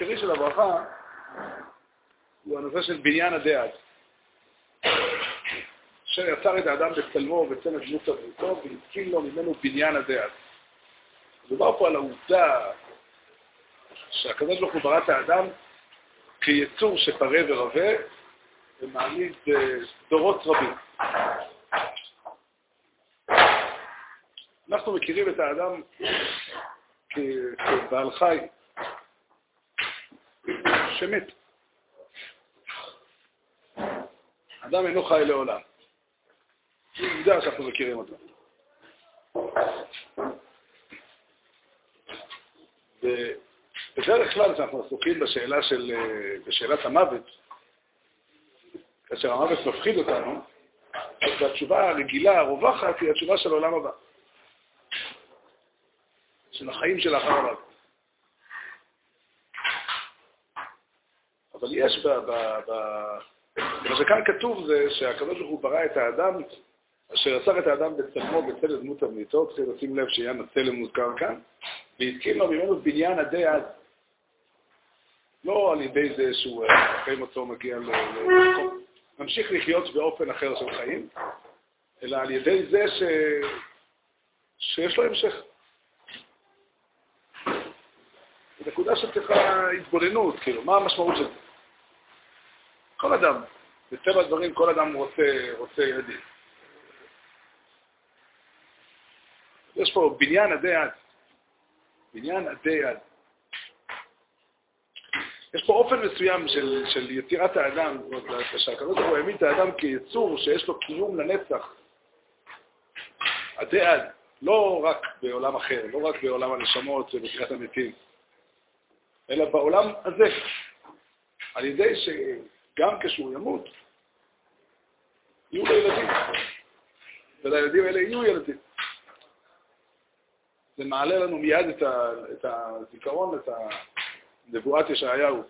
העיקרי של הברכה הוא הנושא של בניין הדעת. אשר יצר את האדם בצלמו ובצלם דמות אבותו והתקין לו ממנו בניין הדעת. מדובר פה על העובדה שהקדוש ברוך הוא ברא את האדם כיצור שפרה ורבה ומעמיד אה, דורות רבים. אנחנו מכירים את האדם כבעל חי שמת. אדם אינו חי לעולם. זו עובדה שאנחנו מכירים אותה. בדרך כלל כשאנחנו עסוקים בשאלה של, בשאלת המוות, כאשר המוות מפחיד אותנו, אז התשובה הרגילה, הרווחת, היא התשובה של העולם הבא. של החיים שלאחר המוות. אבל יש ב... ב, ב מה שכאן כתוב זה שהקדוש ברוך הוא ברא את האדם, אשר יצר את האדם בצלמו, בצל דמות תבניתו, צריך לשים לב שעניין הצלם מוזכר כאן, והתקין לו ממנו בניין עדי עד. לא על ידי זה שהוא אחרי מותו מגיע למקום, ממשיך לחיות באופן אחר של חיים, אלא על ידי זה ש... שיש לו המשך. זו נקודה שצריכה התבוננות, כאילו, מה המשמעות של זה? כל אדם, בטבע הדברים כל אדם רוצה, רוצה ילדים. יש פה בניין עדי יד. בניין עדי יד. יש פה אופן מסוים של, של יצירת האדם, זאת אומרת, שהקדוש ברוך הוא העמיד את האדם כיצור שיש לו קיום לנצח. עדי יד, לא רק בעולם אחר, לא רק בעולם הנשמות ובקריאת המתים, אלא בעולם הזה, על ידי שגם כשהוא ימות, יהיו לו ילדים, ולילדים האלה יהיו ילדים. זה מעלה לנו מיד את, ה, את הזיכרון, את נבואת ישעיהו,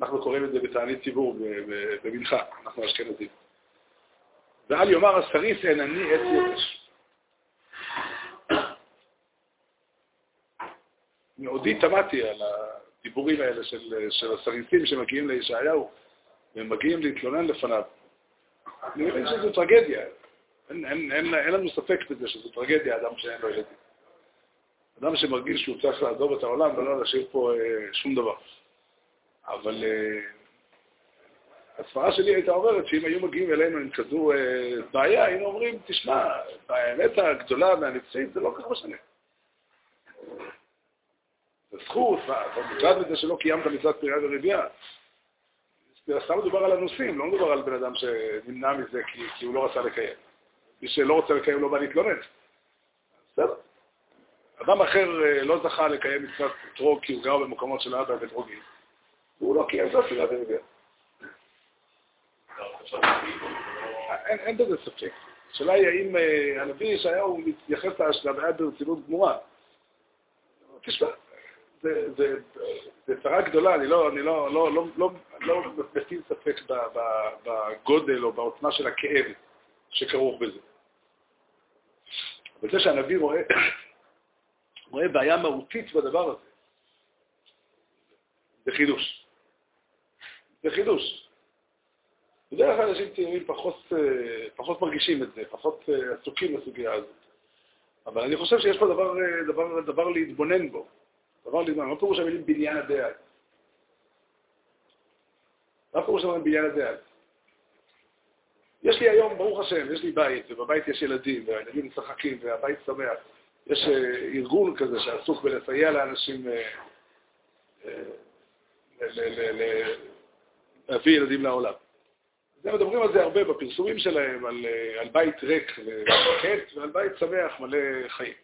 אנחנו קוראים את זה בתענית ציבור במנחה, אנחנו אשכנזים. ואל יאמר הסריס אין אני עץ יבש. מעודי תמדתי על הדיבורים האלה של, של הסריסים שמגיעים לישעיהו, והם מגיעים להתלונן לפניו. אני מבין שזו טרגדיה. אין, אין, אין, אין לנו ספק בזה שזו טרגדיה, אדם שאין לו ילדים. אדם שמרגיש שהוא צריך לעזוב את העולם ולא להשאיר פה אה, שום דבר. אבל אה, הסברה שלי הייתה אומרת שאם היו מגיעים אלינו עם כזו אה, בעיה, היינו אומרים, תשמע, האמת הגדולה והנצחית זה לא כל כך משנה. זכות, אתה מוטרד בזה שלא קיימת מצוות פרייה ורבייה. סתם מדובר על הנושאים, לא מדובר על בן אדם שנמנע מזה כי, כי הוא לא רצה לקיים. מי שלא רוצה לקיים לא בא להתלונן. בסדר. אדם אחר אה, לא זכה לקיים מצוות אתרוג כי הוא גר במקומות של אבא ואתרוגים. והוא לא קיים זאת פרייה ורבייה. אין בזה ספק. השאלה היא האם אה, הנביא ישעיהו מתייחס לבעיה ברצינות גמורה. תשמע, זה צרה גדולה, אני לא, אני לא, לא, לא, לא, לא מטיל ספק בגודל או בעוצמה של הכאב שכרוך בזה. אבל זה שהנביא רואה, רואה בעיה מהותית בדבר הזה, זה חידוש. זה חידוש. בדרך כלל אנשים צעירים פחות, פחות מרגישים את זה, פחות עסוקים בסוגיה הזאת. אבל אני חושב שיש פה דבר, דבר, דבר להתבונן בו. דבר לדבר, מה פירוש המילים בניין הדעת? מה פירוש המילים בניין הדעת? יש לי היום, ברוך השם, יש לי בית, ובבית יש ילדים, והילדים משחקים, והבית שמח. יש אה, ארגון כזה שעסוק בלסייע לאנשים אה, אה, להביא ילדים לעולם. הם מדברים על זה הרבה בפרסומים שלהם, על, בית ריק וחט, ועל בית שמח מלא חיים.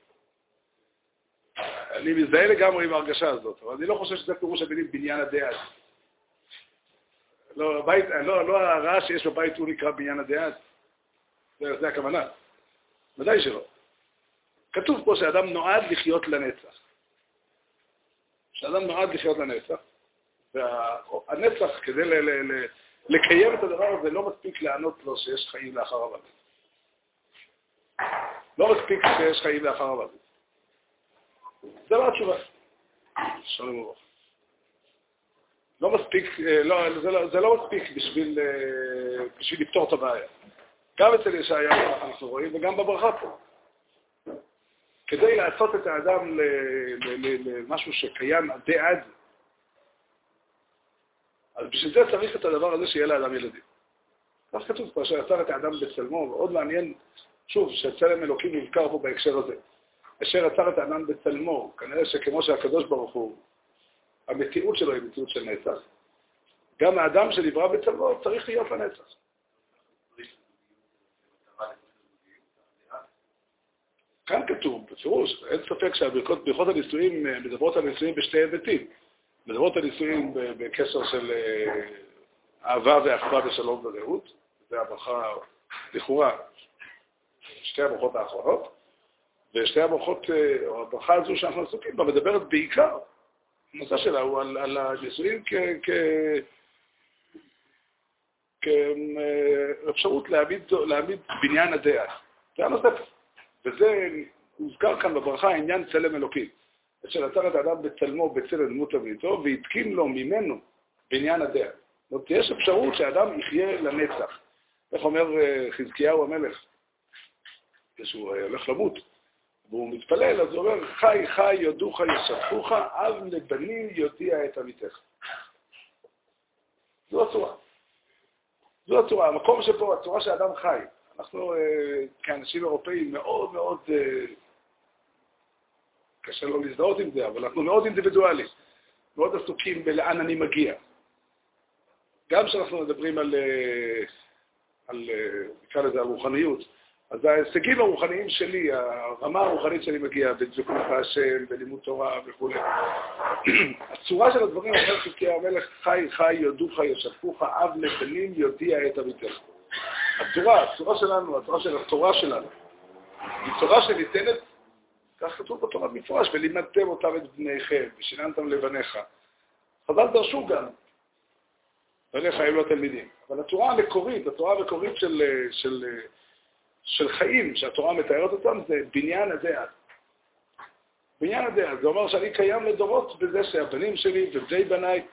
אני מזדהה לגמרי עם ההרגשה הזאת, אבל אני לא חושב שזה פירוש המילים בניין הדעת. לא, הבית, לא, לא הרעש שיש בבית הוא נקרא בניין הדעת. זה, זה הכוונה. ודאי שלא. כתוב פה שאדם נועד לחיות לנצח. שאדם נועד לחיות לנצח, והנצח, כדי ל, ל, ל, לקיים את הדבר הזה, לא מספיק לענות לו שיש חיים לאחר המוות. לא מספיק שיש חיים לאחר המוות. זה לא התשובה. שלום וברכה. לא מספיק, אה, לא, זה, לא, זה לא מספיק בשביל, אה, בשביל לפתור את הבעיה. גם אצל ישעיהו אנחנו רואים, וגם בברכה פה. כדי לעשות את האדם למשהו שקיים די עד, אז בשביל זה צריך את הדבר הזה שיהיה לאדם ילדים. כך כתוב פה, אשר יצר את האדם בצלמו, מאוד מעניין, שוב, שצלם אלוקים נזכר פה בהקשר הזה. אשר יצר את האדם בצלמו, כנראה שכמו שהקדוש ברוך הוא, המציאות שלו היא מציאות של נצח, גם האדם שנברא בצלמו צריך להיות לנצח. כאן כתוב, בפירוש, אין ספק שהברכות הנישואים מדברות על נישואים בשתי היבטים. מדברות על נישואים בקשר של אה, אהבה ואחווה ושלום ורעות, זה הברכה, לכאורה, שתי הברכות האחרונות, ושתי הברכות, אה, או הברכה הזו שאנחנו עסוקים בה, מדברת בעיקר, הנושא שלה הוא על, על הנישואים כאפשרות להעמיד, להעמיד בניין הדעה. זה הנושא. וזה הוזכר כאן בברכה עניין צלם אלוקים. אשר יצר את האדם בצלמו, בצלם דמות אביתו, והתקין לו ממנו בניין הדעה. זאת אומרת, יש אפשרות שהאדם יחיה לנצח. איך אומר אה, חזקיהו המלך, כשהוא אה, הולך למות, והוא מתפלל, אז הוא אומר, חי חי יודוך ישפוך, אב לבנים יודיע את עמיתך. זו הצורה. זו הצורה. המקום שפה, הצורה שאדם חי. אנחנו אה, כאנשים אירופאים מאוד מאוד, קשה לא להזדהות עם זה, אבל אנחנו מאוד אינדיבידואלים, מאוד עסוקים בלאן אני מגיע. גם כשאנחנו מדברים על על, אה, נקרא לזה, הרוחניות. אז ההישגים הרוחניים שלי, הרמה הרוחנית שאני מגיע, בדבקות בהשם, בלימוד תורה וכו', הצורה של הדברים, אומר חזקיה המלך, חי חי יודוך ישפוך, אב לבנים יודיע את אביתך. הצורה, הצורה שלנו, הצורה של התורה שלנו, היא תורה שניתנת, כך כתוב בתורה במפורש, ולימדתם אותם את בניכם, ושיננתם לבניך. חז"ל דרשו גם, ואלה חיים לו תלמידים. אבל התורה המקורית, התורה המקורית של, של, של חיים, שהתורה מתארת אותם, זה בניין הדעה. בניין הדעה, זה אומר שאני קיים לדורות בזה שהבנים שלי ובני בניי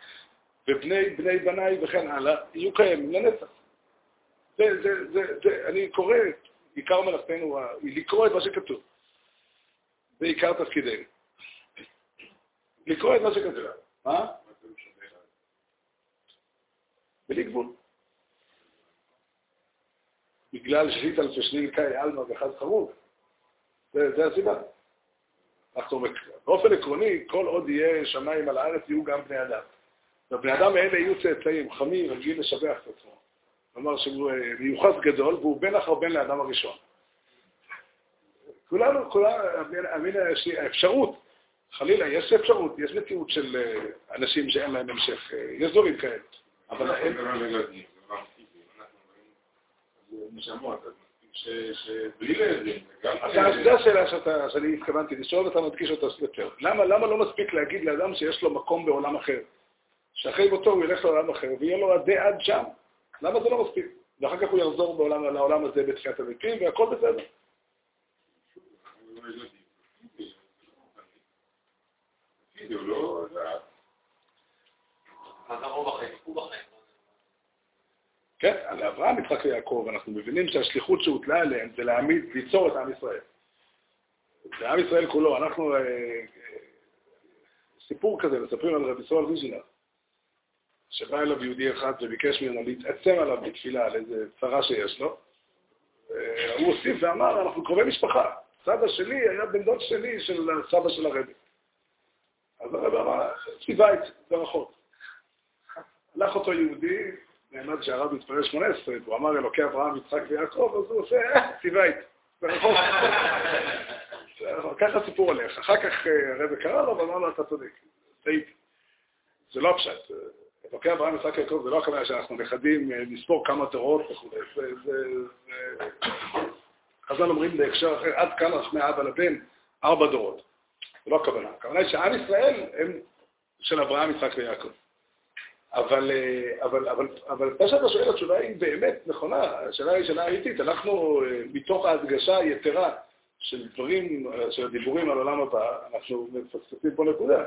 ובני בני בניי וכן הלאה יהיו קיימים לנצח. זה, זה, זה, זה, אני קורא, עיקר מלאכתנו לקרוא את מה שכתוב. זה עיקר תפקידנו. לקרוא את מה שכתוב. מה? בלי גבול. בגלל שחית על ששניל קאי עלמא וחד חרוב. זה, זה הסיבה. אנחנו, באופן עקרוני, כל עוד יהיה שמיים על הארץ, יהיו גם בני אדם. והבני אדם האלה יהיו צאצאים, חמים, רגיל לשבח את עצמו. כלומר שהוא אה, מיוחס גדול, והוא בן אחר בן לאדם הראשון. כולנו, כולנו, האפשרות, חלילה, יש אפשרות, יש מציאות של אה, אנשים שאין להם המשך, אה, יש דברים כאלה. אבל אין... זו השאלה שאני התכוונתי לשאול, ואתה מדגיש אותה יותר. למה לא מספיק להגיד לאדם שיש לו מקום בעולם אחר? שאחרי מותו הוא ילך לעולם אחר ויהיה לו עדי עד שם. למה זה לא מספיק? ואחר כך הוא יחזור לעולם הזה בתחיית המתים והכל בסדר. לא... כן, על אברהם, יצחק ויעקב, אנחנו מבינים שהשליחות שהוטלה עליהם זה להעמיד, ליצור את עם ישראל. זה עם ישראל כולו. אנחנו, אה, אה, סיפור כזה, מספרים על רבי סואל ויז'ינר, שבא אליו יהודי אחד וביקש ממנו להתעצם עליו בתפילה על איזה צרה שיש לו. הוא הוסיף ואמר, אנחנו קרובי משפחה. סבא שלי היה בן דוד שלי של סבא של הרבי. אז הרבי אמר, ציווה את זה רחוק. הלך אותו יהודי, נעמד שהרב מתפלל שמונה עשרה, הוא אמר אלוקי אברהם, יצחק ויעקב, אז הוא עושה, אה, ציווית, ברחוב. ככה הסיפור הולך. אחר כך אה, הרב קרא לו ואמר לו, אתה צודק, טעיתי. זה לא הפשט. אלוקי אברהם, יצחק ויעקב, זה לא הכוונה שאנחנו נכדים, אה, נספור כמה תורות וכו'. חז"ל אומרים בהקשר אחר, עד כאן רחמי אבא לבן, ארבע דורות. זה לא הכוונה. הכוונה היא שעם ישראל הם של אברהם, יצחק ויעקב. אבל, אה, אבל, אבל, אבל מה שאתה שואל, התשובה היא באמת נכונה, השאלה היא שאלה אמיתית. אנחנו, אה, מתוך ההדגשה היתרה של דברים, של הדיבורים על עולם הבא, אנחנו מפספסים פה נקודה.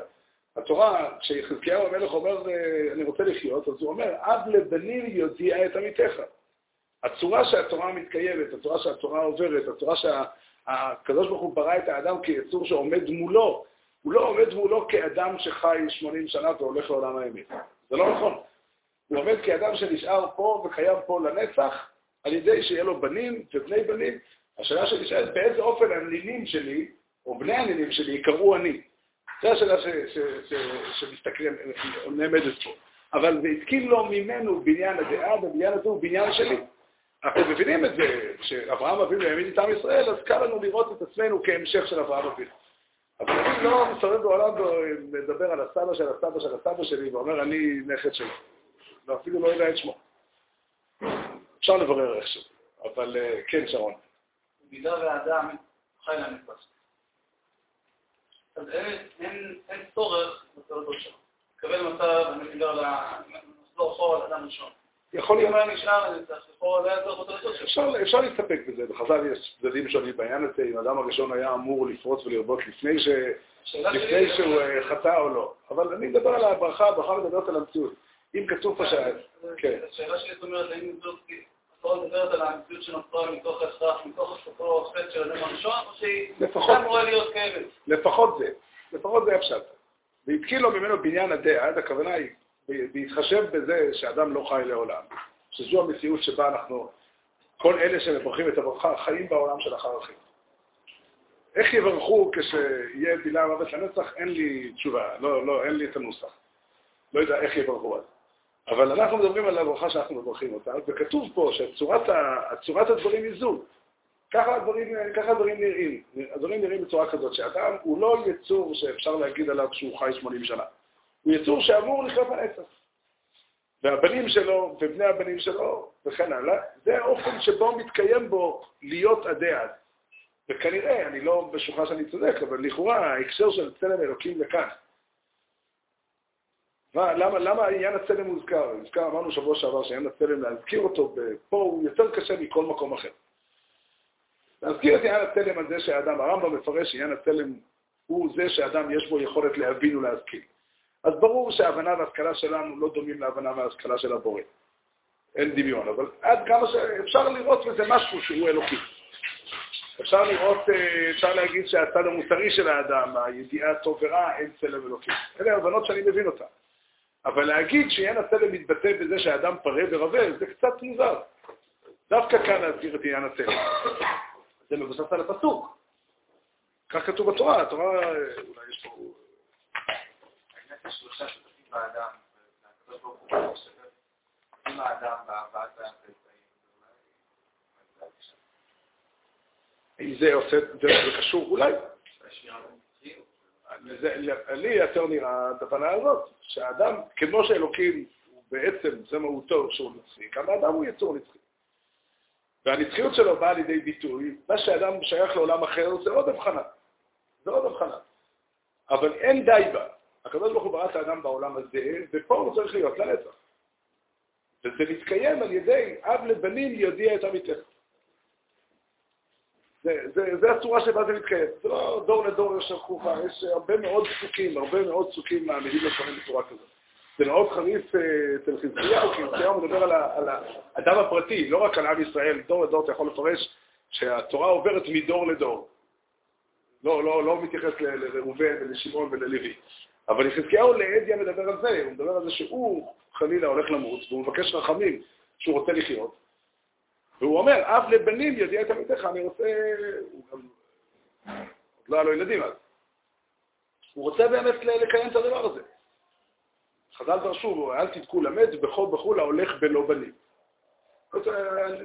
התורה, כשיחזקיהו המלך אומר, אה, אני רוצה לחיות, אז הוא אומר, אב לבנים יודיע את עמיתך. הצורה שהתורה מתקיימת, הצורה שהתורה עוברת, הצורה שהקדוש ברוך הוא ברא את האדם כיצור שעומד מולו, הוא לא עומד מולו כאדם שחי 80 שנה והולך לעולם האמת. זה לא נכון. הוא עומד כאדם שנשאר פה וקיים פה לנצח, על ידי שיהיה לו בנים ובני בנים. השאלה שנשאלת, באיזה אופן הנינים שלי, או בני הנינים שלי, יקראו אני? זו השאלה שמסתכלים, נעמדת פה. אבל והתקין לו ממנו בניין הדעה, ובניין הזה הוא בניין שלי. אנחנו מבינים את זה, כשאברהם אבינו העמיד את עם ישראל, אז קל לנו לראות את עצמנו כהמשך של אברהם אבינו. אבל אני לא מסתובב בעולם ומדבר על הסבא של הסבא של הסבא שלי ואומר אני נכד שלו. ואפילו לא יודע את שמו. אפשר לברר איכשהו, אבל אה, כן, שרון. במידה והאדם חי לנפש. אז אין צורך בתולדות שלו. מקבל מצב, אני מדבר לחזור אחורה לאדם ראשון. יכול להיות... אם היה נשאר. אפשר להסתפק בזה. בחז"ל יש צדדים שונים בעניין הזה, אם האדם הראשון היה אמור לפרוץ ולרבות לפני שהוא אה, חטא או לא. אבל אני מדבר על הברכה, הברכה מדברת על המציאות. אם כתוב פה ש... כן. השאלה שלי זאת אומרת, האם זאת התורה מדברת על המציאות שנוצרה מתוך ההכרח, מתוך אותו חטא של אדם הראשון, או שהיא אמורה להיות קיימת? לפחות זה. לפחות זה הפשט. והתקיל לו ממנו בניין הדעת, הכוונה היא, בהתחשב בזה שאדם לא חי לעולם, שזו המציאות שבה אנחנו, כל אלה שמברכים את הברכה, חיים בעולם של אחר החיים. איך יברכו כשיהיה דילה מוות לנצח? אין לי תשובה, לא, לא, אין לי את הנוסח. לא יודע איך יברכו אז. אבל אנחנו מדברים על הברכה שאנחנו מברכים אותה, וכתוב פה שצורת הדברים היא זו. ככה הדברים, ככה הדברים נראים. הדברים נראים בצורה כזאת, שאדם הוא לא יצור שאפשר להגיד עליו שהוא חי 80 שנה. הוא יצור שאמור לחיות לנצח. והבנים שלו ובני הבנים שלו וכן הלאה, זה האופן שבו מתקיים בו להיות עדי עד. וכנראה, אני לא משוכנע שאני צודק, אבל לכאורה ההקשר של צלם אלוקים לכאן, מה, למה, למה עניין הצלם מוזכר? מוזכר, אמרנו שבוע שעבר שעניין הצלם, להזכיר אותו פה הוא יותר קשה מכל מקום אחר. להזכיר את עניין הצלם הזה שהאדם, הרמב"ם מפרש שעניין הצלם הוא זה שאדם יש בו יכולת להבין ולהזכיר. אז ברור שההבנה וההשכלה שלנו לא דומים להבנה וההשכלה של הבורא. אין דמיון, אבל עד כמה שאפשר לראות בזה משהו שהוא אלוקי. אפשר לראות, אה, אפשר להגיד שהצד המוסרי של האדם, הידיעה טוב ורע, אין צלם אלוקי. אלה הבנות שאני מבין אותן. אבל להגיד שעניין הצלם מתבטא בזה שהאדם פרה ורבה, זה קצת מוזר. דווקא כאן להזכיר את עניין הצלם. זה מבוסס על הפסוק. כך כתוב בתורה, התורה, אולי יש פה... אם זה עושה, זה קשור, אולי. לי יותר נראה את ההבנה הזאת, שהאדם, כמו שאלוקים הוא בעצם, זה מהותו שהוא נצחי, גם האדם הוא יצור נצחי. והנצחיות שלו באה לידי ביטוי, מה שאדם שייך לעולם אחר זה עוד הבחנה. זה עוד הבחנה. אבל אין די בה. הוא ברא את האדם בעולם הזה, ופה הוא צריך להיות לנצח. וזה מתקיים על ידי אב לבנים יודיע את עמיתך. זה, זה, זה הצורה שבה זה מתקיים. זה לא דור לדור יש חוכה, יש הרבה מאוד פסוקים, הרבה מאוד פסוקים מעמידים לפעמים בצורה כזאת. זה מאוד חריף אה, אצל חזקיהו, כי חזקיהו מדבר על, על האדם הפרטי, לא רק על עם ישראל, דור לדור אתה יכול לפרש שהתורה עוברת מדור לדור. לא, לא, לא מתייחס לראובן ולשמעון וללוי. אבל חזקיהו לעדיה מדבר על זה, הוא מדבר על זה שהוא חלילה הולך למות, והוא מבקש רחמים שהוא רוצה לחיות, והוא אומר, אב לבנים ידיע את עמיתך, אני רוצה... הוא גם... עוד לא היה לו ילדים אז. הוא רוצה באמת לקיים את הדבר הזה. חז"ל דרשו, אל תדקו למד, בכל בחול ההולך בלא בנים.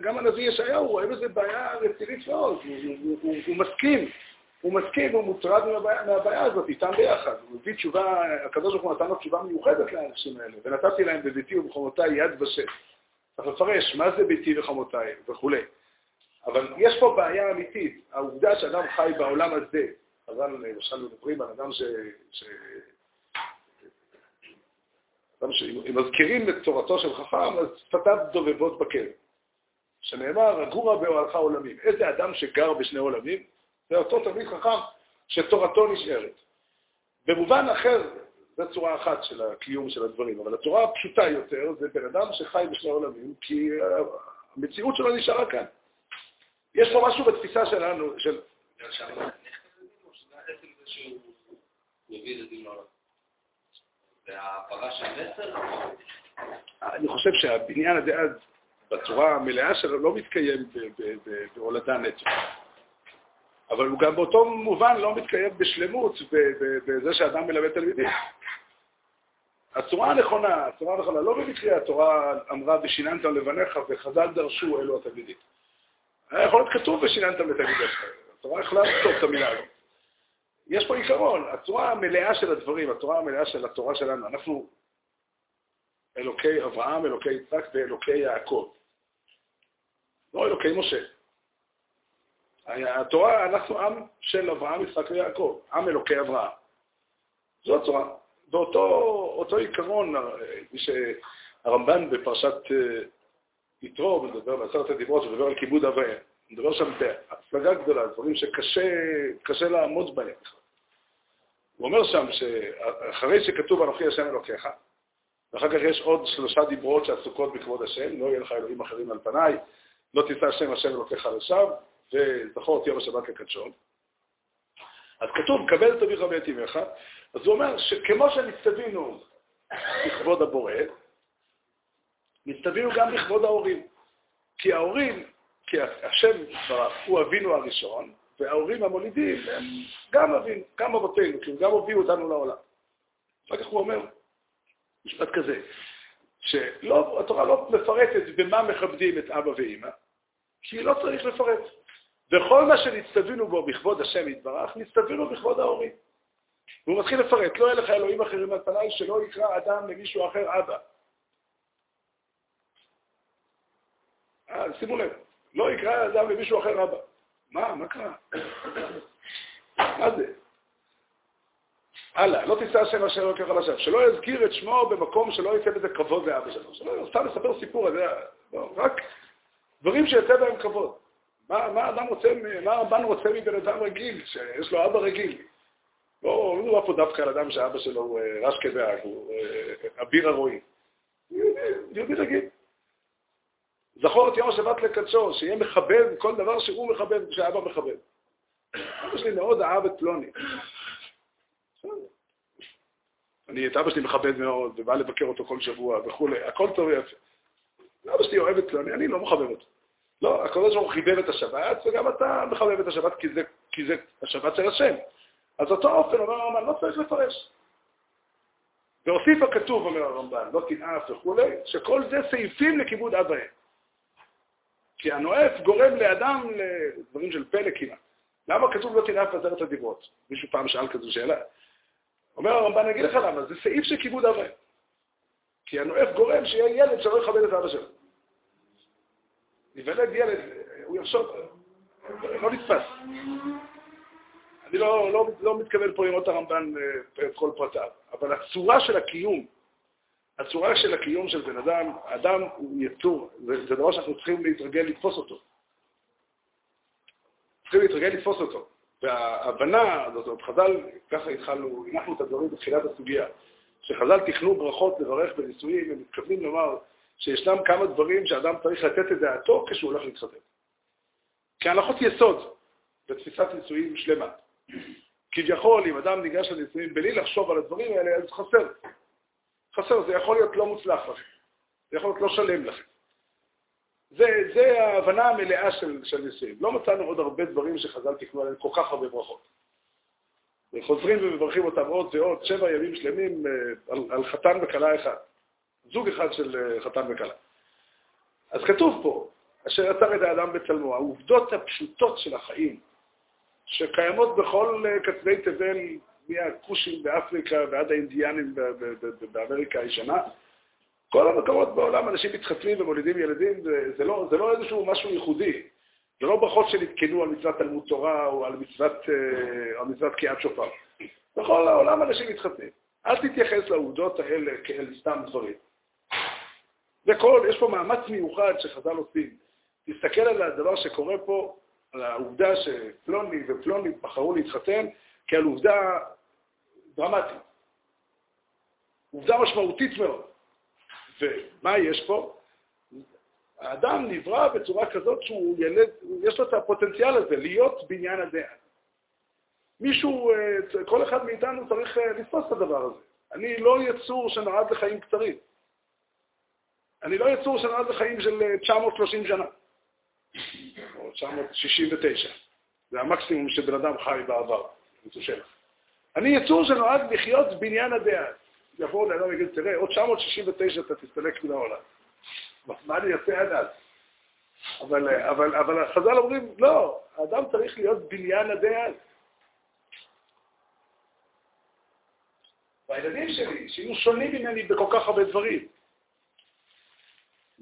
גם הנביא ישעיהו רואה בזה בעיה רצינית מאוד, הוא, הוא, הוא, הוא מסכים, הוא מסכים, הוא מוטרד מהבעיה, הזאת, איתם ביחד. הוא מביא תשובה, הקדוש נתן לו תשובה מיוחדת לאנשים האלה, ונתתי להם בביתי ובחומותיי יד ושם. צריך לפרש מה זה ביתי וחמותיי וכולי. אבל יש פה בעיה אמיתית. העובדה שאדם חי בעולם הזה, אבל למשל מדברים על אדם ש... ש... אדם שאם מזכירים את תורתו של חכם, אז שפתיו דובבות בכלא. שנאמר, רגורה באוהלך עולמים. איזה אדם שגר בשני עולמים? זה אותו תלמיד חכם שתורתו נשארת. במובן אחר, זו צורה אחת של הקיום של הדברים, אבל הצורה הפשוטה יותר זה בן אדם שחי בשני עולמים, כי המציאות שלו נשארה כאן. יש פה משהו בתפיסה שלנו, של... אני חושב שהבניין הזה אז, בצורה המלאה שלו, לא מתקיים בהולדה נטו. אבל הוא גם באותו מובן לא מתקיים בשלמות בזה שאדם מלמד תלמידים. הצורה הנכונה, הצורה הנכונה, לא במקרה התורה אמרה ושיננתם לבניך וחז"ל דרשו אלו התלמידים. היה יכול להיות כתוב ושיננתם לתלמידיך. התורה יכולה לכתוב את המילה הזאת. יש פה עיקרון, הצורה המלאה של הדברים, הצורה המלאה של התורה שלנו, אנחנו אלוקי אברהם, אלוקי יצחק ואלוקי יעקב. לא אלוקי משה. התורה, אנחנו עם של אברהם, יצחק ויעקב, עם אלוקי אברהם. זו הצורה. ואותו עיקרון, מי שהרמב"ן בפרשת אה, יתרו, מדבר בעשרת הדיברות, מדבר על כיבוד אביהם. מדבר שם בהפלגה גדולה, דברים שקשה לעמוד בהם. הוא אומר שם שאחרי שכתוב אנוכי השם אלוקיך, ואחר כך יש עוד שלושה דיברות שעסוקות בכבוד השם, לא יהיה לך אלוהים אחרים על פניי, לא תישא השם השם אלוקיך לשווא, וזכור את יום השבת לקדשון. אז כתוב, קבל את אביך ואת אמך, אז הוא אומר שכמו שנצטווינו לכבוד הבורא, נצטווינו גם לכבוד ההורים. כי ההורים, כי השם הוא אבינו הראשון, וההורים המולידים הם גם אבינו, גם אבותינו, כי הם גם הביאו אותנו לעולם. אחר כך הוא אומר משפט כזה, שהתורה לא מפרטת במה מכבדים את אבא ואמא, כי לא צריך לפרט. וכל מה שנצטווינו בו בכבוד השם יתברך, נצטווינו בכבוד ההורים. והוא מתחיל לפרט, לא יהיה לך אלוהים אחרים על פניי, שלא יקרא אדם למישהו אחר אבא. אה, שימו לב, לא יקרא אדם למישהו אחר אבא. מה, מה קרה? מה זה? הלאה, לא תישא השם אשר לא יקרא לשם, שלא יזכיר את שמו במקום שלא יצא בזה כבוד לאבא שלו. שלא סתם לספר סיפור, לא, רק דברים שיצא בהם כבוד. מה, מה אדם רוצה, מה רבן רוצה מבן אדם רגיל, שיש לו אבא רגיל? לא, לא פה דווקא על אדם שאבא שלו הוא אה, רש כדאג, הוא אה, אביר הרועי. יהודי רגיל. זכור את יום השבת לקדשו, שיהיה מכבד כל דבר שהוא מכבד, שאבא מכבד. אבא שלי מאוד אהב את פלוני. אני את אבא שלי מכבד מאוד, ובא לבקר אותו כל שבוע וכולי, הכל טוב ויפה. אבא שלי אוהב את פלוני, אני לא מחבב אותו. לא, הקדוש ברוך הוא חיבב את השבת, וגם אתה מחבב את השבת כי זה, כי זה השבת של השם. אז אותו אופן אומר הרמב"ן, לא צריך לפרש. והוסיף הכתוב, אומר הרמב"ן, לא תנאף וכולי, שכל זה סעיפים לכיבוד אב ואם. כי הנואף גורם לאדם לדברים של פלא כמעט. למה כתוב לא תנאף בעשרת הדיברות? מישהו פעם שאל כזו שאלה. אומר הרמב"ן, אני אגיד לך למה, זה סעיף של כיבוד אב ואם. כי הנואף גורם שיהיה ילד שלא יכבד את אבא שלו. ייוולד ילד, הוא יחשוב, לא נתפס. אני לא, לא, לא מתכוון פה לראות הרמב"ן אה, את כל פרטיו, אבל הצורה של הקיום, הצורה של הקיום של בן אדם, אדם הוא יצור, זה, זה דבר שאנחנו צריכים להתרגל לתפוס אותו. צריכים להתרגל לתפוס אותו. וההבנה הזאת, חז"ל, ככה התחלנו, הנחנו את הדברים בתחילת הסוגיה, שחז"ל תכנו ברכות לברך בנישואים, הם מתכוונים לומר שישנם כמה דברים שאדם צריך לתת את דעתו כשהוא הולך להתחתן. כהנחות יסוד בתפיסת נישואים שלמה. כביכול, אם אדם ניגש לנישואים בלי לחשוב על הדברים האלה, אז חסר. חסר, זה יכול להיות לא מוצלח לכם. זה יכול להיות לא שלם לכם. זה, זה ההבנה המלאה של, של נישואים. לא מצאנו עוד הרבה דברים שחז"ל תקנו עליהם כל כך הרבה ברכות. וחוזרים ומברכים אותם עוד ועוד, שבע ימים שלמים אה, על, על חתן וכלה אחד. זוג אחד של אה, חתן וכלה. אז כתוב פה, אשר יצר את האדם בצלמו, העובדות הפשוטות של החיים, שקיימות בכל אה, קצווי תבל, מהכושים באפריקה ועד האינדיאנים באמריקה הישנה, כל המקומות בעולם אנשים מתחתנים ומולידים ילדים, זה לא, זה לא איזשהו משהו ייחודי. זה לא ברכות שנתקנו על מצוות תלמוד תורה או על מצוות, אה, מצוות קיאת שופר. בכל העולם אנשים מתחתנים. אל תתייחס לעובדות האלה כאל סתם דברים. וכל, יש פה מאמץ מיוחד שחז"ל עושים. תסתכל על הדבר שקורה פה, על העובדה שפלוני ופלוני בחרו להתחתן, כעל עובדה דרמטית. עובדה משמעותית מאוד. ומה יש פה? האדם נברא בצורה כזאת שהוא ילד, יש לו את הפוטנציאל הזה, להיות בניין הדעה. מישהו, אה, כל אחד מאיתנו צריך אה, לתפוס את הדבר הזה. אני לא יצור שנועד לחיים קצרים. אני לא יצור שנולד לחיים של 930 אה, שנה, או 969. זה המקסימום שבן אדם חי בעבר, אני יצור שנועד לחיות בניין הדעה. יבואו לאדם ויגיד, תראה, עוד 969 אתה תסתלק מן העולם. מה אני אעשה עד אז? אבל, אבל, אבל חז"ל אומרים, לא, האדם צריך להיות בניין הדעה. והילדים שלי, שיהיו שונים ממני בכל כך הרבה דברים,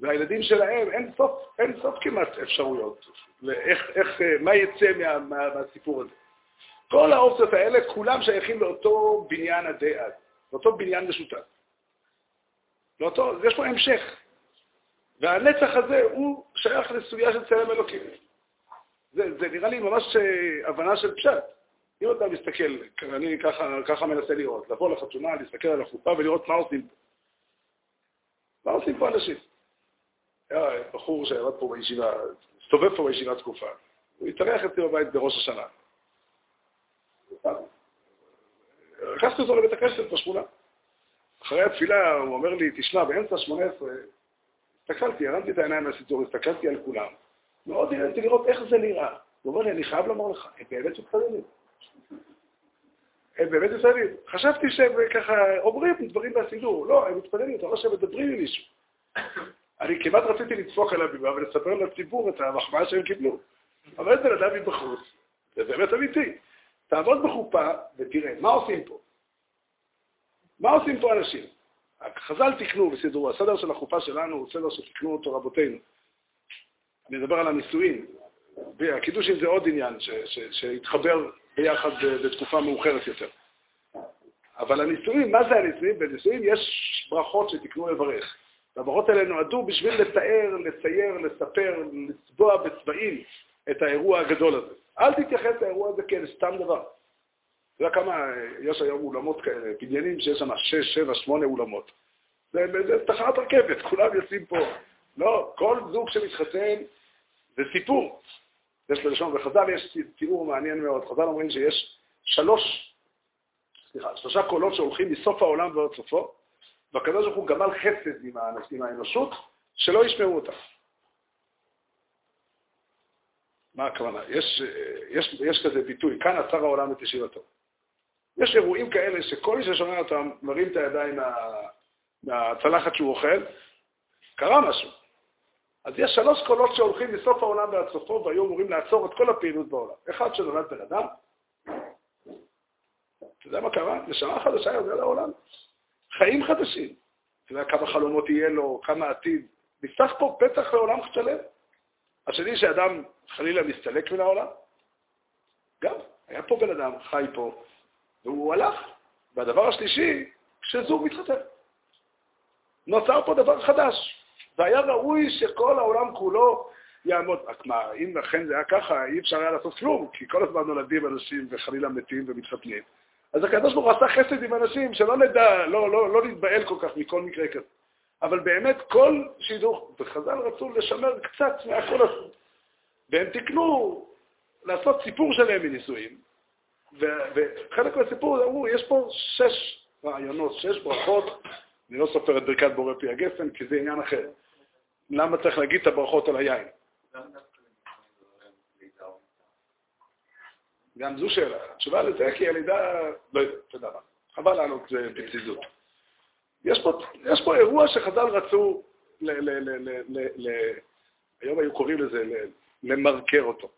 והילדים שלהם, אין סוף, אין סוף כמעט אפשרויות, לאיך, איך, מה יצא מה, מה, מהסיפור הזה. כל האופציות האלה, כולם שייכים לאותו בניין הדעה, לאותו בניין משותף. לאותו, יש פה המשך. והנצח הזה הוא שייך לסוגיה של צלם אלוקים. זה, זה נראה לי ממש אה, הבנה של פשט. אם אתה מסתכל, אני ככה, ככה מנסה לראות, לבוא לחתונה, להסתכל על החופה ולראות מה עושים פה. מה עושים פה אנשים? היה בחור שעבד פה בישיבה, הסתובב פה בישיבה תקופה, הוא התארח אצלי בבית בראש השנה. לקחתי אותו לבית הכנסת בשכונה. אחרי התפילה הוא אומר לי, תשמע, באמצע שמונה עשרה, הסתכלתי, הרמתי את העיניים מהסיטור, הסתכלתי על כולם. מאוד נראיתי לראות איך זה נראה. הוא אומר לי, אני חייב לומר לך, הם באמת מתפללים. הם באמת מתפללים. חשבתי שהם ככה אומרים דברים מהסידור. לא, הם מתפללים, אתה רואה שהם מדברים עם מישהו. אני כמעט רציתי לצפוק על הבימה ולספר לציבור את המחמאה שהם קיבלו. אבל איזה אדם מבחוץ, זה באמת אמיתי. תעבוד בחופה ותראה, מה עושים פה? מה עושים פה אנשים? חז"ל תקנו וסידרו, הסדר של החופה שלנו הוא סדר שתקנו אותו רבותינו. אני מדבר על הנישואין. הקידושים זה עוד עניין שהתחבר ביחד בתקופה מאוחרת יותר. אבל הנישואין, מה זה הנישואין? בנישואין יש ברכות שתקנו לברך. והברכות האלה נועדו בשביל לתאר, לצייר, לספר, לצבוע בצבעים את האירוע הגדול הזה. אל תתייחס לאירוע הזה כאל סתם דבר. אתה יודע כמה, יש היום אולמות כאלה, בניינים שיש שם 6, 7, 8 אולמות. זה, זה תחנת רכבת, כולם יוצאים פה. לא, כל זוג שמתחתן זה סיפור. יש ללשון, בחז"ל יש תיאור מעניין מאוד. חז"ל אומרים שיש שלוש, סליחה, שלושה קולות שהולכים מסוף העולם ועוד סופו, והקדוש ברוך הוא גמל חסד עם, עם האנושות, שלא ישמעו אותה. מה הכוונה? יש, יש, יש כזה ביטוי, כאן עצר העולם את ישיבתו. יש אירועים כאלה שכל מי ששומע אותם מרים את הידיים מה, מהצלחת שהוא אוכל, קרה משהו. אז יש שלוש קולות שהולכים מסוף העולם ועד סופו, והיו אמורים לעצור את כל הפעילות בעולם. אחד שנולד בן אדם, אתה יודע מה קרה? נשמה חדשה ירדה לעולם. חיים חדשים. אתה יודע כמה חלומות יהיה לו, כמה עתיד. נפתח פה פתח לעולם שלם. השני, שאדם חלילה מסתלק מן העולם. גם, היה פה בן אדם, חי פה, והוא הלך. והדבר השלישי, כשזוג מתחתן. נוצר פה דבר חדש, והיה ראוי שכל העולם כולו יעמוד. רק מה, אם אכן זה היה ככה, אי אפשר היה לעשות כלום, כי כל הזמן נולדים אנשים וחלילה מתים ומתחתנים. אז הקדוש ברוך הוא עשה חסד עם אנשים, שלא נדע, לא, לא, לא נתבהל כל כך מכל מקרה כזה. אבל באמת כל שידוך, וחז"ל רצו לשמר קצת מהכל הזה. והם תיקנו לעשות סיפור שלם מנישואים, וחלק מהסיפור אמרו, יש פה שש רעיונות, שש ברכות, אני לא סופר את ברכת בורא פי הגפן, כי זה עניין אחר. למה צריך להגיד את הברכות על היין? גם זו שאלה. התשובה לזה כי הלידה, לא יודע, אתה יודע מה, חבל לענות בפזיזות. יש פה, יש פה אירוע שחז"ל רצו, ל, ל, ל, ל, ל, היום היו קוראים לזה למרקר אותו.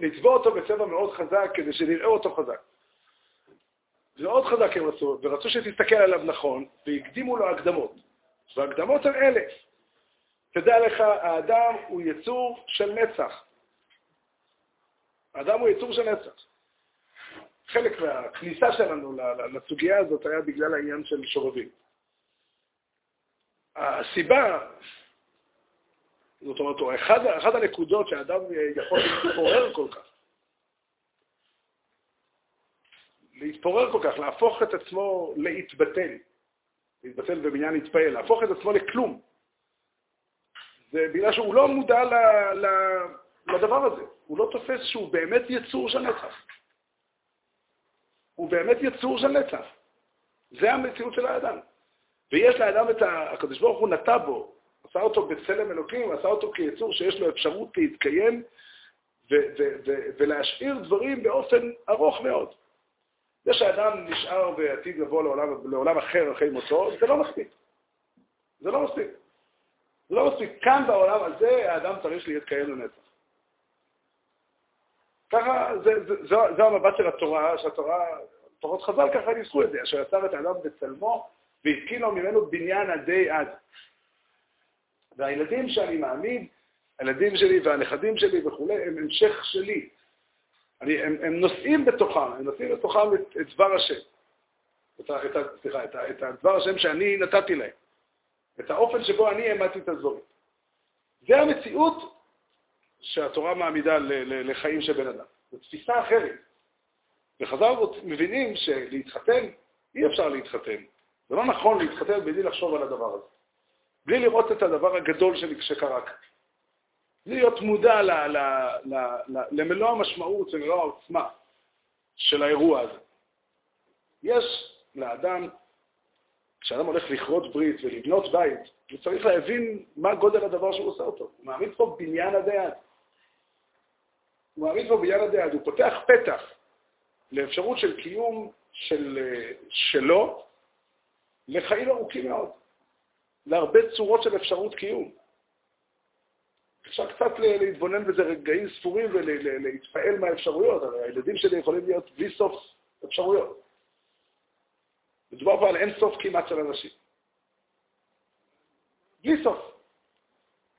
לצבוע אותו בצבע מאוד חזק כדי שנראה אותו חזק. זה מאוד חזק הם רצו, ורצו שתסתכל עליו נכון, והקדימו לו הקדמות. וההקדמות הן אלה. תדע לך, האדם הוא יצור של נצח. האדם הוא יצור של נצח. חלק מהכניסה שלנו לסוגיה הזאת היה בגלל העניין של שובבים. הסיבה, זאת אומרת, אחד, אחד הנקודות שהאדם יכול להתפורר כל כך, להתפורר כל כך, להפוך את עצמו להתבטל, להתבטל בבניין להתפעל, להפוך את עצמו לכלום. זה בגלל שהוא לא מודע ל, ל, לדבר הזה. הוא לא תופס שהוא באמת יצור של נצח. הוא באמת יצור של נצח. זה המציאות של האדם. ויש לאדם את ה... הקדוש ברוך הוא נטע בו, עשה אותו בצלם אלוקים, עשה אותו כיצור שיש לו אפשרות להתקיים ולהשאיר דברים באופן ארוך מאוד. זה שאדם נשאר ועתיד לבוא לעולם, לעולם אחר אחרי מותו, זה לא מספיק. זה לא מספיק. זה לא מספיק. כאן בעולם הזה האדם צריך להתקיים לנצח. ככה, זה, המבט של התורה, שהתורה, תורות חז"ל ככה ניסחו את זה, אשר יצר את האדם בצלמו והתקין לו ממנו בניין עדי עד. והילדים שאני מעמיד, הילדים שלי והנכדים שלי וכולי, הם המשך שלי. אני, הם, הם נושאים בתוכם, הם נושאים בתוכם את, את דבר השם. את, את, סליחה, את, את הדבר השם שאני נתתי להם. את האופן שבו אני העמדתי את הדברים. זה המציאות שהתורה מעמידה לחיים של בן אדם. זו תפיסה אחרת. וחז"ל מבינים שלהתחתן, אי אפשר להתחתן. זה לא נכון להתחתן בלי לחשוב על הדבר הזה. בלי לראות את הדבר הגדול שקרה כאן. בלי להיות מודע ל, ל, ל, ל, למלוא המשמעות, למלוא העוצמה של האירוע הזה. יש לאדם, כשאדם הולך לכרות ברית ולבנות בית, הוא צריך להבין מה גודל הדבר שהוא עושה אותו. הוא מעמיד פה בניין עדי יד. הוא מעמיד פה בניין עדי יד. הוא פותח פתח לאפשרות של קיום של, שלו לחיים ארוכים מאוד, להרבה צורות של אפשרות קיום. אפשר קצת להתבונן בזה רגעים ספורים ולהתפעל מהאפשרויות, הרי הילדים שלי יכולים להיות בלי סוף אפשרויות. מדובר פה על אין סוף כמעט של אנשים. בלי סוף.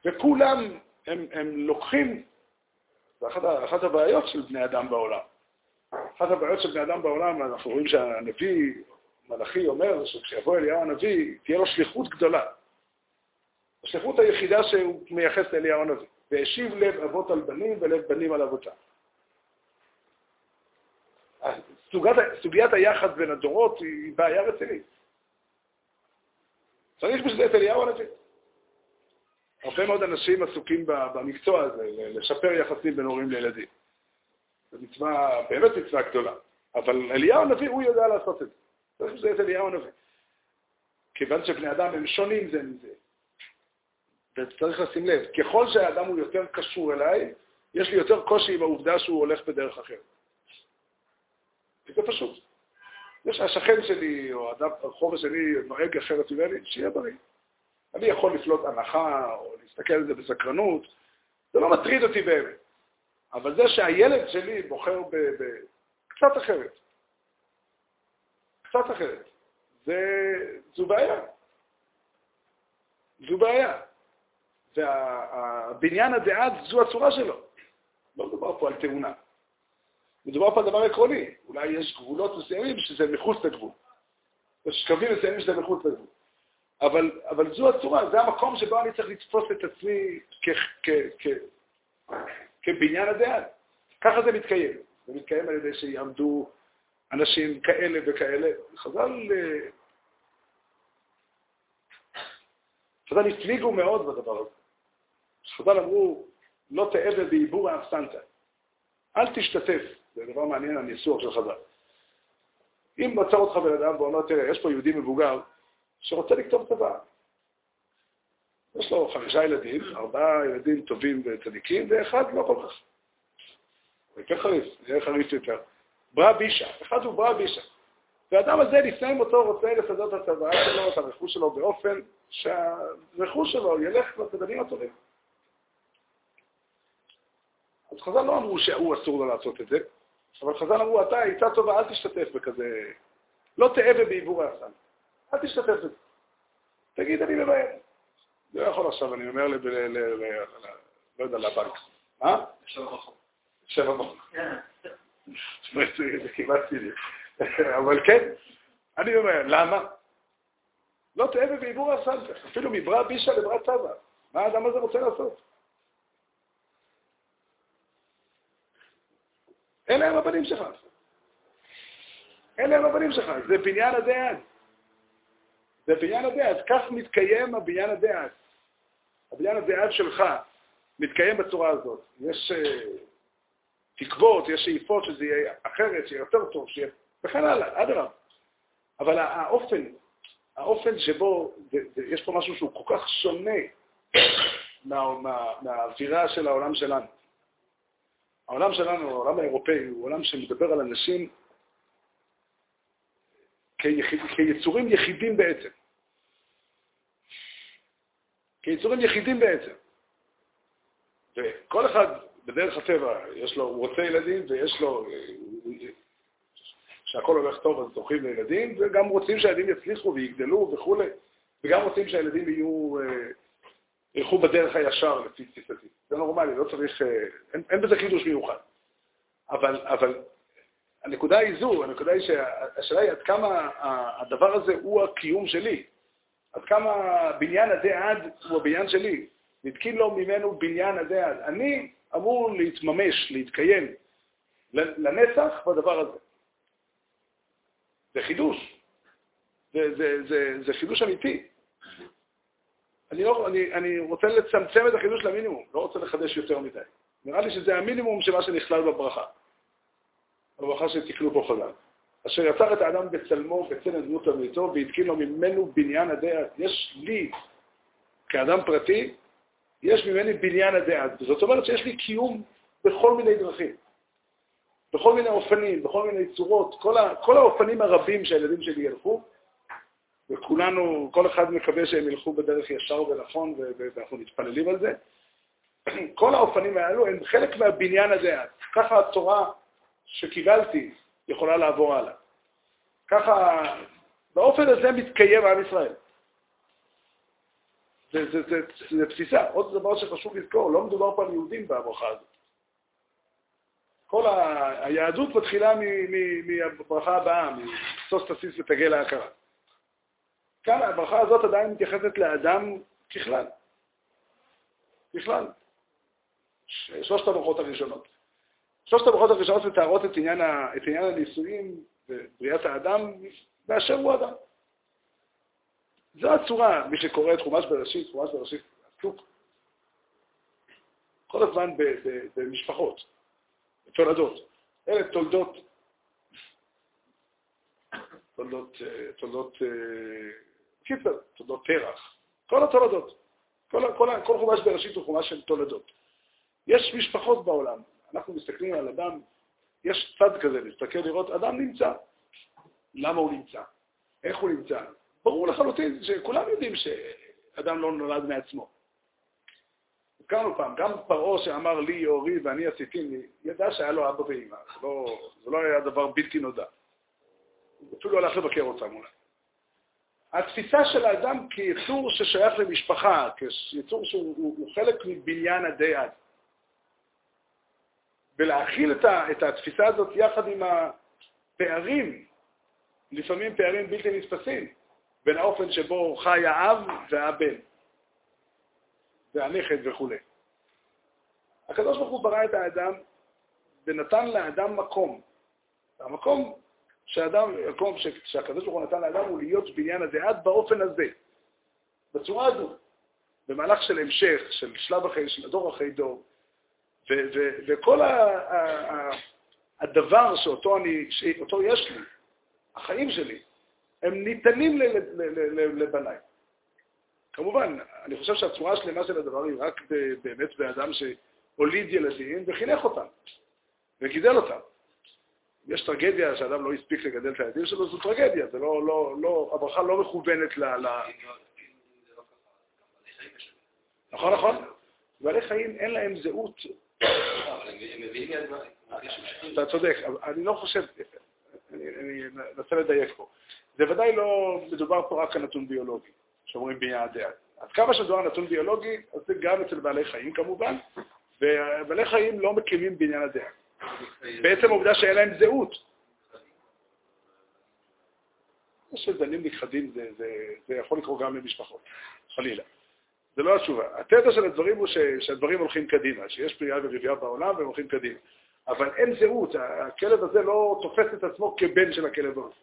וכולם, הם, הם לוקחים, זה אחת, אחת הבעיות של בני אדם בעולם. אחת הבעיות של בני אדם בעולם, אנחנו רואים שהנביא, מלאכי, אומר שכשיבוא אליהו הנביא, תהיה לו שליחות גדולה. השליחות היחידה שהוא מייחס לאליהו הנביא. והשיב לב אבות על בנים ולב בנים על אבותם. סוגיית, סוגיית היחס בין הדורות היא בעיה רצינית. צריך בשביל זה את אליהו הנביא. הרבה מאוד אנשים עסוקים במקצוע הזה, לשפר יחסים בין הורים לילדים. זו מצווה, באמת מצווה גדולה. אבל אליהו הנביא, הוא יודע לעשות את זה. זה את אליהו הנביא. כיוון שבני אדם הם שונים זה מזה. וצריך לשים לב, ככל שהאדם הוא יותר קשור אליי, יש לי יותר קושי עם העובדה שהוא הולך בדרך אחרת. זה פשוט. זה שהשכן שלי, או האדם ברחוב השני, נוהג אחרת ממני, שיהיה בריא. אני יכול לפלוט הנחה, או להסתכל על זה בסקרנות, זה לא מטריד אותי באמת. אבל זה שהילד שלי בוחר בקצת אחרת, קצת אחרת, זה, זו בעיה. זו בעיה. והבניין הדעת זו הצורה שלו. לא מדובר פה על תאונה. מדובר פה על דבר עקרוני. אולי יש גבולות מסוימים שזה מחוץ לגבול. יש קווים מסוימים שזה מחוץ לגבול. אבל, אבל זו הצורה, זה המקום שבו אני צריך לתפוס את עצמי כבניין הדעת. ככה זה מתקיים. זה מתקיים על ידי שיעמדו אנשים כאלה וכאלה. חז"ל אה, חז"ל הפליגו מאוד בדבר הזה. חז"ל אמרו, לא תאבה בעיבור האפסנתא. אל תשתתף. זה דבר מעניין, הניסוח של חז"ל. אם מצא אותך בן אדם ואומר, תראה, יש פה יהודי מבוגר שרוצה לכתוב צבא. יש לו חמישה ילדים, ארבעה ילדים טובים וצדיקים, ואחד לא כל כך. יותר חריף, זה חריף יותר. ברא בישה, אחד הוא ברא בישה. והאדם הזה לפני מותו רוצה לסדר את הצבא שלו, את הרכוש שלו, באופן שהרכוש שלו ילך לצדדים הטובים. אז חז"ל לא אמרו שהוא אסור לו לעשות את זה, אבל חז"ל אמרו, אתה עצה טובה, אל תשתתף בכזה, לא תאבה בעיבור האסן, אל תשתתף בזה. תגיד, אני ממהר. לא יכול עכשיו, אני אומר, לא יודע, לבנק. מה? שבע בחור. שבע בחור. זה כמעט סיני. אבל כן, אני אומר, למה? לא תאבה בעיבור האסן, אפילו מברא בישה לברא צבא. מה האדם הזה רוצה לעשות? אלה הם הבנים שלך. אלה הם הבנים שלך, זה בניין הדעת. זה בניין הדעת, כך מתקיים הבניין הדעת. הבניין הדעת שלך מתקיים בצורה הזאת. יש uh, תקוות, יש שאיפות שזה יהיה אחרת, שיהיה יותר טוב, שיהיה... וכן הלאה, אדרבה. אבל האופן, האופן שבו, זה, זה, יש פה משהו שהוא כל כך שונה מה, מה, מהאווירה של העולם שלנו. העולם שלנו, העולם האירופאי, הוא עולם שמדבר על אנשים כיחיד, כיצורים יחידים בעצם. כיצורים יחידים בעצם. וכל אחד בדרך הטבע, יש לו, הוא רוצה ילדים ויש לו, שהכל הולך טוב אז זוכים לילדים, וגם רוצים שהילדים יצליחו ויגדלו וכולי, וגם רוצים שהילדים יהיו, אה, ילכו בדרך הישר לפי תפיסתי. זה נורמלי, לא צריך, אה, אין, אין בזה חידוש מיוחד. אבל, אבל הנקודה היא זו, הנקודה היא שהשאלה היא עד כמה הדבר הזה הוא הקיום שלי, עד כמה בניין הדעת הוא הבניין שלי, נתקין לו ממנו בניין הדעת. אני אמור להתממש, להתקיים לנצח בדבר הזה. זה חידוש. זה, זה, זה, זה חידוש אמיתי. אני, לא, אני, אני רוצה לצמצם את החידוש למינימום, לא רוצה לחדש יותר מדי. נראה לי שזה המינימום של מה שנכלל בברכה. בברכה שתקנו פה חז"ל. אשר יצר את האדם בצלמו, בצלם דמות אמיתו, והתקין לו ממנו בניין הדעת. יש לי, כאדם פרטי, יש ממני בניין הדעת. זאת אומרת שיש לי קיום בכל מיני דרכים. בכל מיני אופנים, בכל מיני צורות, כל, ה, כל האופנים הרבים שהילדים שלי ילכו, וכולנו, כל אחד מקווה שהם ילכו בדרך ישר ונכון, ואנחנו מתפללים על זה. כל האופנים האלו הם חלק מהבניין הזה. ככה התורה שקיבלתי יכולה לעבור הלאה. ככה, באופן הזה מתקיים עם ישראל. זה, זה, זה, זה תפיסה. עוד דבר שחשוב לזכור, לא מדובר פה על יהודים בברכה הזאת. כל ה... היהדות מתחילה מהברכה הבאה, מסוס תסיס ותגל ההכרה. כאן הברכה הזאת עדיין מתייחסת לאדם ככלל. בכלל. שלושת הברכות הראשונות. שלושת הברכות הראשונות מתארות את עניין, ה... את עניין הנישואים ובריאת האדם באשר הוא אדם. זו הצורה, מי שקורא את חומש בראשית, חומש בראשית עסוק כל הזמן במשפחות. תולדות. אלה תולדות, תולדות, אה, תולדות, אה, קיצר, תולדות פרח. כל התולדות. כל, כל, כל חומש בראשית הוא חומש של תולדות. יש משפחות בעולם. אנחנו מסתכלים על אדם, יש צד כזה, להסתכל לראות, אדם נמצא. למה הוא נמצא? איך הוא נמצא? ברור לחלוטין שכולם יודעים שאדם לא נולד מעצמו. הזכרנו פעם, גם פרעה שאמר לי יאורי ואני עשיתי לי, ידע שהיה לו אבא ואמא, זה לא, זה לא היה דבר בלתי נודע. הוא אפילו הלך לבקר אותם אולי. התפיסה של האדם כיצור ששייך למשפחה, כיצור שהוא הוא, הוא חלק מבניין הדעת, ולהכיל את, ה, את התפיסה הזאת יחד עם הפערים, לפעמים פערים בלתי נתפסים, בין האופן שבו חי האב והבן. והנכד וכו'. הקדוש ברוך הוא ברא את האדם ונתן לאדם מקום. המקום שהאדם, המקום שהקדוש ברוך הוא נתן לאדם הוא להיות בניין הדעת באופן הזה, בצורה הזו, במהלך של המשך, של שלב אחרי, של דור אחרי דור. וכל ה- הדבר שאותו, אני, שאותו יש לי, החיים שלי, הם ניתנים לבניי. כמובן, אני חושב שהצורה השלמה של הדבר היא רק באמת באדם שהוליד ילדים וחינך אותם, וגידל אותם. יש טרגדיה שאדם לא הספיק לגדל את הילדים שלו, זו טרגדיה, זה לא, לא, לא, הברכה לא מכוונת ל... ל... נכון, נכון. בעלי חיים אין להם זהות. אתה צודק, אני לא חושב, אני אנסה לדייק פה. זה ודאי לא מדובר פה רק על נתון ביולוגי. שאומרים ביעדיה. אז כמה שדואר נתון ביולוגי, אז זה גם אצל בעלי חיים כמובן, ובעלי חיים לא מקימים בעניין הדעה. בעצם העובדה שאין להם זהות. זה שזנים נכחדים זה יכול לקרות גם למשפחות, חלילה. זה לא התשובה. התזה של הדברים הוא ש, שהדברים הולכים קדימה, שיש פריאה ורבייה בעולם והם הולכים קדימה. אבל אין זהות, הכלב הזה לא תופס את עצמו כבן של הכלב הזה.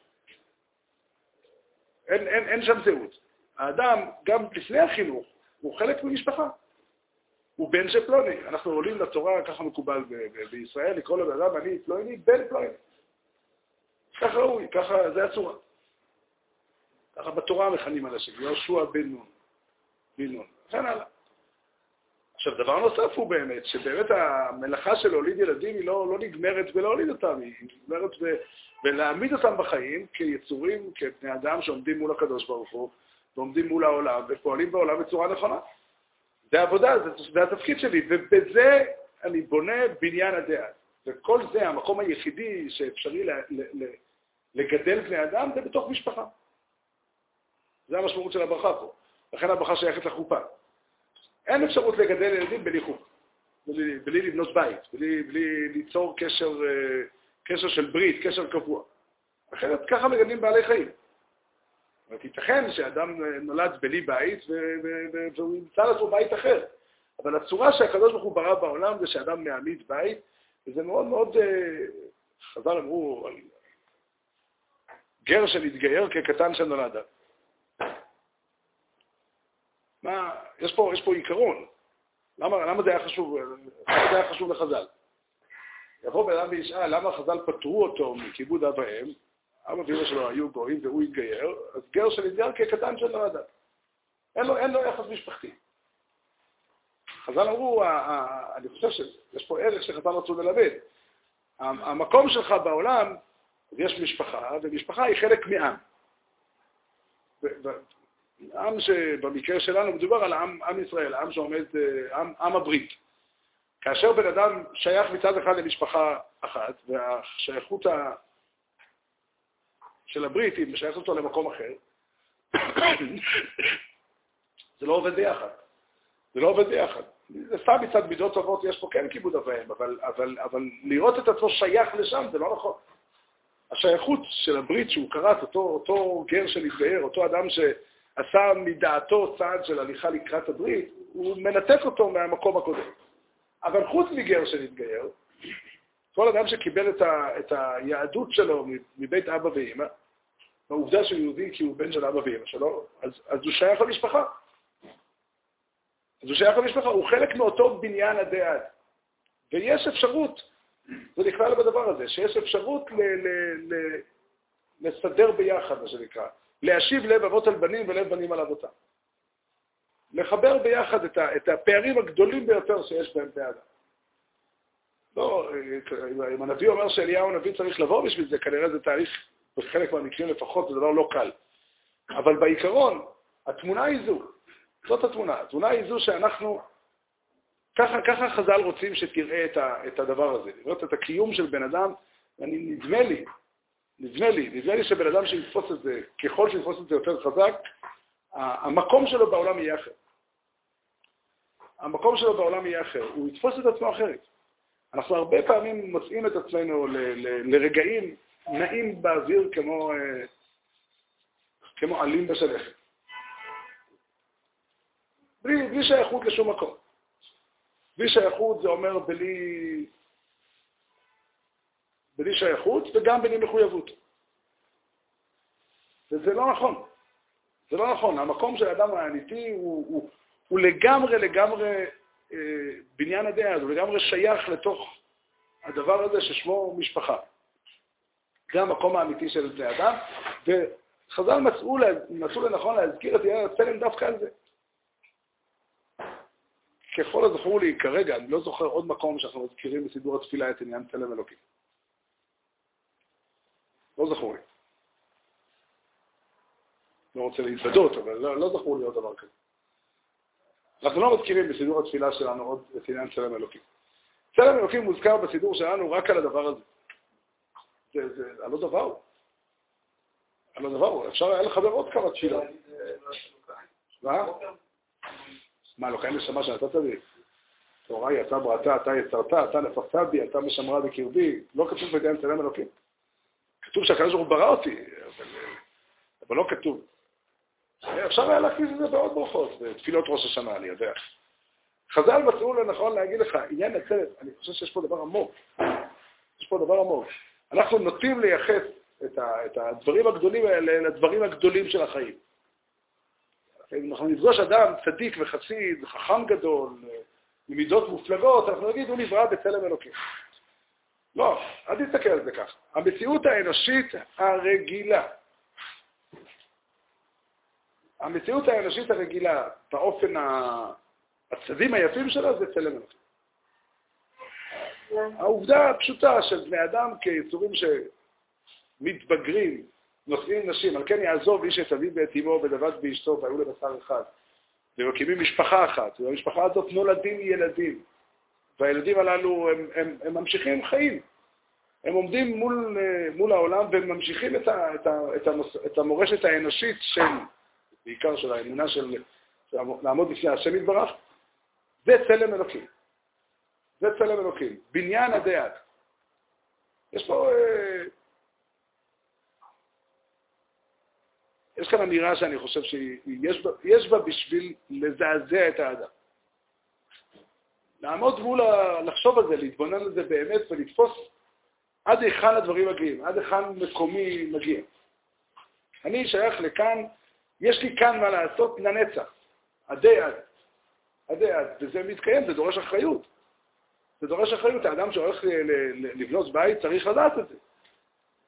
אין, אין, אין שם זהות. האדם, גם לפני החינוך, הוא חלק ממשפחה. הוא בן של פלוני. אנחנו עולים לתורה, ככה מקובל בישראל, לקרוא לבן אדם, אני פלוני, בן פלוני. ככה ראוי, ככה, זה הצורה. ככה בתורה מכנים אנשים, יהושע בן נון. נון. וכן הלאה. עכשיו, דבר נוסף הוא באמת, שבאמת המלאכה של להוליד ילדים היא לא, לא נגמרת בלהוליד אותם, היא נגמרת ב, בלהעמיד אותם בחיים כיצורים, כבני אדם שעומדים מול הקדוש ברוך הוא, ועומדים מול העולם, ופועלים בעולם בצורה נכונה. זה העבודה, זה, זה התפקיד שלי, ובזה אני בונה בניין הדעה. וכל זה, המקום היחידי שאפשרי ל, ל, ל, לגדל בני אדם, זה בתוך משפחה. זה המשמעות של הברכה פה. לכן הברכה שייכת לחופה. אין אפשרות לגדל ילדים בלי חופה, בלי, בלי לבנות בית, בלי, בלי ליצור קשר, אה, קשר של ברית, קשר קבוע. אחרת ככה מגדלים בעלי חיים. זאת ייתכן שאדם אה, נולד בלי בית והוא ימצא לעצמו בית אחר. אבל הצורה שהקדוש ברוך הוא ברא בעולם זה שאדם מעמיד בית, וזה מאוד מאוד, אה, חז"ל אמרו גר שנתגייר כקטן שנולד. מה, יש פה, יש פה עיקרון. למה, למה זה היה חשוב, למה זה היה חשוב לחז"ל? יבוא בן אדם וישאל למה חז"ל פטרו אותו מכיבוד אב ואם, אבא ואמא שלו היו גויים והוא התגייר, אז גר שנתגייר כקטן שנולד. אין לו, אין לו יחס משפחתי. חז"ל אמרו, אני חושב שיש פה ערך שחז"ל רצו ללמד. המקום שלך בעולם, יש משפחה, ומשפחה היא חלק מעם. עם שבמקרה שלנו מדובר על עם, עם ישראל, עם שעומד, עם, עם הברית. כאשר בן אדם שייך מצד אחד למשפחה אחת, והשייכות ה... של הברית היא משייכת אותו למקום אחר, זה לא עובד ביחד. זה לא עובד ביחד. זה סתם מצד מידות טובות, יש פה כן כיבוד אביהם, אבל, אבל, אבל לראות את עצמו שייך לשם זה לא נכון. השייכות של הברית שהוא קראת, אותו, אותו גר שנתגייר, אותו אדם שעשה מדעתו צעד של הליכה לקראת הברית, הוא מנתק אותו מהמקום הקודם. אבל חוץ מגר שנתגייר, כל אדם שקיבל את, ה, את היהדות שלו מבית אבא ואמא, העובדה שהוא יהודי כי הוא בן של אבא ואמא שלו, אז, אז הוא שייך למשפחה. אז הוא שייך למשפחה, הוא חלק מאותו בניין הדעת. ויש אפשרות, זה נכלל בדבר הזה, שיש אפשרות ל, ל, ל, לסדר ביחד, מה שנקרא, להשיב לב אבות על בנים ולב בנים על אבותם. לחבר ביחד את, ה, את הפערים הגדולים ביותר שיש בהם בני אדם. לא, אם הנביא אומר שאליהו הנביא צריך לבוא בשביל זה, כנראה זה תהליך, בחלק מהמקרים לפחות, זה דבר לא קל. אבל בעיקרון, התמונה היא זו. זאת התמונה. התמונה היא זו שאנחנו, ככה, ככה חז"ל רוצים שתראה את, ה, את הדבר הזה, לראות את הקיום של בן אדם, ואני, נדמה לי, נדמה לי, נדמה לי שבן אדם שיתפוס את זה, ככל שיתפוס את זה יותר חזק, המקום שלו בעולם יהיה אחר. המקום שלו בעולם יהיה אחר, הוא יתפוס את עצמו אחרת. אנחנו הרבה פעמים מוצאים את עצמנו ל, ל, לרגעים נעים באוויר כמו, אה, כמו עלים בשלכת. בלי, בלי שייכות לשום מקום. בלי שייכות זה אומר בלי, בלי שייכות וגם בלי מחויבות. וזה לא נכון. זה לא נכון. המקום של האדם האמיתי הוא, הוא, הוא לגמרי, לגמרי אה, בניין הדעה, הוא לגמרי שייך לתוך הדבר הזה ששמו משפחה. זה המקום האמיתי של בני אדם, וחז"ל מצאו, מצאו לנכון להזכיר את יאיר הצלם דווקא על זה. ככל הזכור לי כרגע, אני לא זוכר עוד מקום שאנחנו מזכירים בסידור התפילה את עניין צלם אלוקים. לא זכור לי. לא רוצה להתוודות, אבל לא, לא זכור לי עוד דבר כזה. אנחנו לא מזכירים בסידור התפילה שלנו עוד את עניין צלם אלוקים. צלם אלוקים מוזכר בסידור שלנו רק על הדבר הזה. זה, זה, על לא דבר. על לא דבר. אפשר היה לחבר עוד כמה תפילות. מה? מה, לא קיים נשמה שנתת לי? תורה אתה בראתה, אתה יצרת, אתה נפחת בי, אתה משמרה בקרבי. לא כתוב בדיין צלם אלוקים. כתוב שהקדוש ברוך הוא ברא אותי, אבל, אבל לא כתוב. אפשר היה להכניס את זה בעוד ברכות, בתפילות ראש השנה, אני יודע. חז"ל מצאו לנכון להגיד לך, עניין הצלם, אני חושב שיש פה דבר עמוק. יש פה דבר עמוק. אנחנו נוטים לייחס את, ה, את הדברים הגדולים האלה לדברים הגדולים של החיים. אנחנו נפגוש אדם צדיק וחסיד, חכם גדול, ממידות מופלגות, אנחנו נגיד, הוא נברא בצלם אלוקים. לא, אל תסתכל על זה ככה. המציאות האנושית הרגילה, המציאות האנושית הרגילה, באופן הצדדים היפים שלה, זה צלם אלוקים. העובדה הפשוטה של בני אדם כיצורים שמתבגרים, נושאים נשים, על כן יעזוב איש את אביו ואת אמו בדבק באשתו והיו לבשר אחד. ומקימים משפחה אחת, ובמשפחה הזאת נולדים ילדים. והילדים הללו הם, הם, הם ממשיכים חיים. הם עומדים מול, מול העולם והם ממשיכים את, ה, את, ה, את, המוס, את המורשת האנושית של, בעיקר של האמונה של לעמוד בפני השם יתברך, זה צלם אלוקים. זה צלם אלוקים. בניין עדי עד. יש פה... אה, יש כאן אמירה שאני חושב שיש בה, בה בשביל לזעזע את האדם. לעמוד מול, ה... לחשוב על זה, להתבונן על זה באמת ולתפוס עד היכן הדברים מגיעים, עד היכן מקומי מגיע. אני שייך לכאן, יש לי כאן מה לעשות לנצח, עדי עד. עדי עד, וזה מתקיים, זה דורש אחריות. זה דורש אחריות. האדם שהולך לבנות בית צריך לדעת את זה.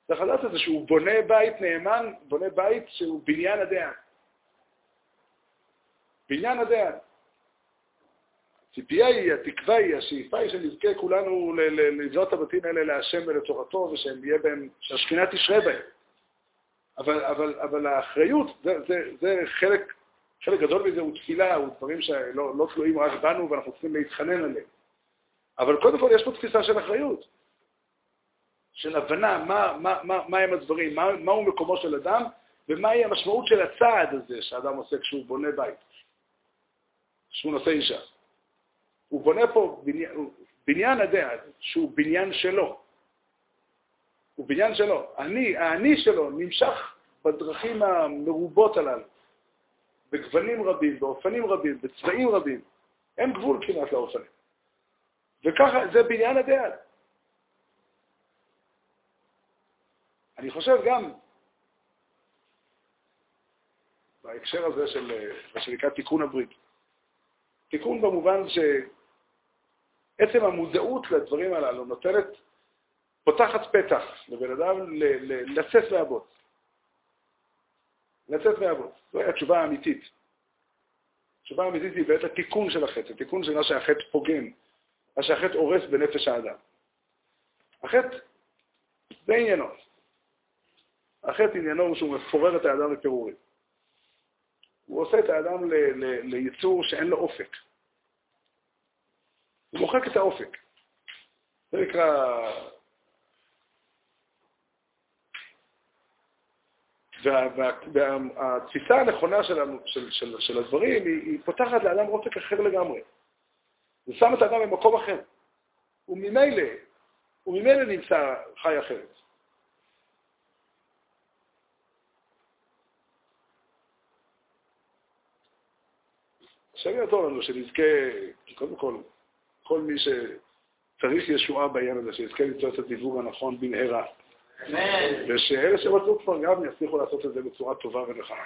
צריך לדעת את זה שהוא בונה בית נאמן, בונה בית שהוא בניין הדעה. בניין הדעה. הציפייה היא, התקווה היא, השאיפה היא שנזכה כולנו לבנות את הבתים האלה להשם ולתורתו, ושהם יהיה בהם, שהשכינה תשרה בהם. אבל, אבל, אבל האחריות, זה, זה, זה חלק, חלק גדול מזה הוא תפילה, הוא דברים שלא לא תלויים רק בנו ואנחנו צריכים להתחנן עליהם. אבל קודם כל יש פה תפיסה של אחריות, של הבנה מה, מה, מה, מה הם הדברים, מה, מהו מקומו של אדם, ומהי המשמעות של הצעד הזה שאדם עושה כשהוא בונה בית, כשהוא נושא אישה. הוא בונה פה בניין, בניין הדעת, שהוא בניין שלו. הוא בניין שלו. אני, האני שלו נמשך בדרכים המרובות הללו, בגוונים רבים, באופנים רבים, בצבעים רבים. אין גבול כמעט לאופנים. וככה, זה בניין הדעת. אני חושב גם, בהקשר הזה של מה שנקרא תיקון הברית. תיקון במובן שעצם המודעות לדברים הללו נותנת, פותחת פתח לבן אדם לצאת מהבוץ. לצאת מהבוץ. זוהי התשובה האמיתית. התשובה האמיתית היא בעת התיקון של החטא, התיקון של מה שהחטא פוגם, מה שהחטא הורס בנפש האדם. החטא, זה עניינו. החטא עניינו הוא שהוא מפורר את האדם לפירורים. הוא עושה את האדם ליצור שאין לו אופק. הוא מוחק את האופק. זה נקרא... והתפיסה הנכונה של, של, של, של הדברים היא, היא פותחת לאדם אופק אחר לגמרי. זה שם את האדם במקום אחר. וממילא, וממילא נמצא חי אחרת. השם יעזור לנו שנזכה, קודם כל, כל מי שצריך ישועה בעניין הזה, שיזכה למצוא את הדיבור הנכון במהרה. ושאלה שמצאו כבר גם יצליחו לעשות את זה בצורה טובה ונכונה.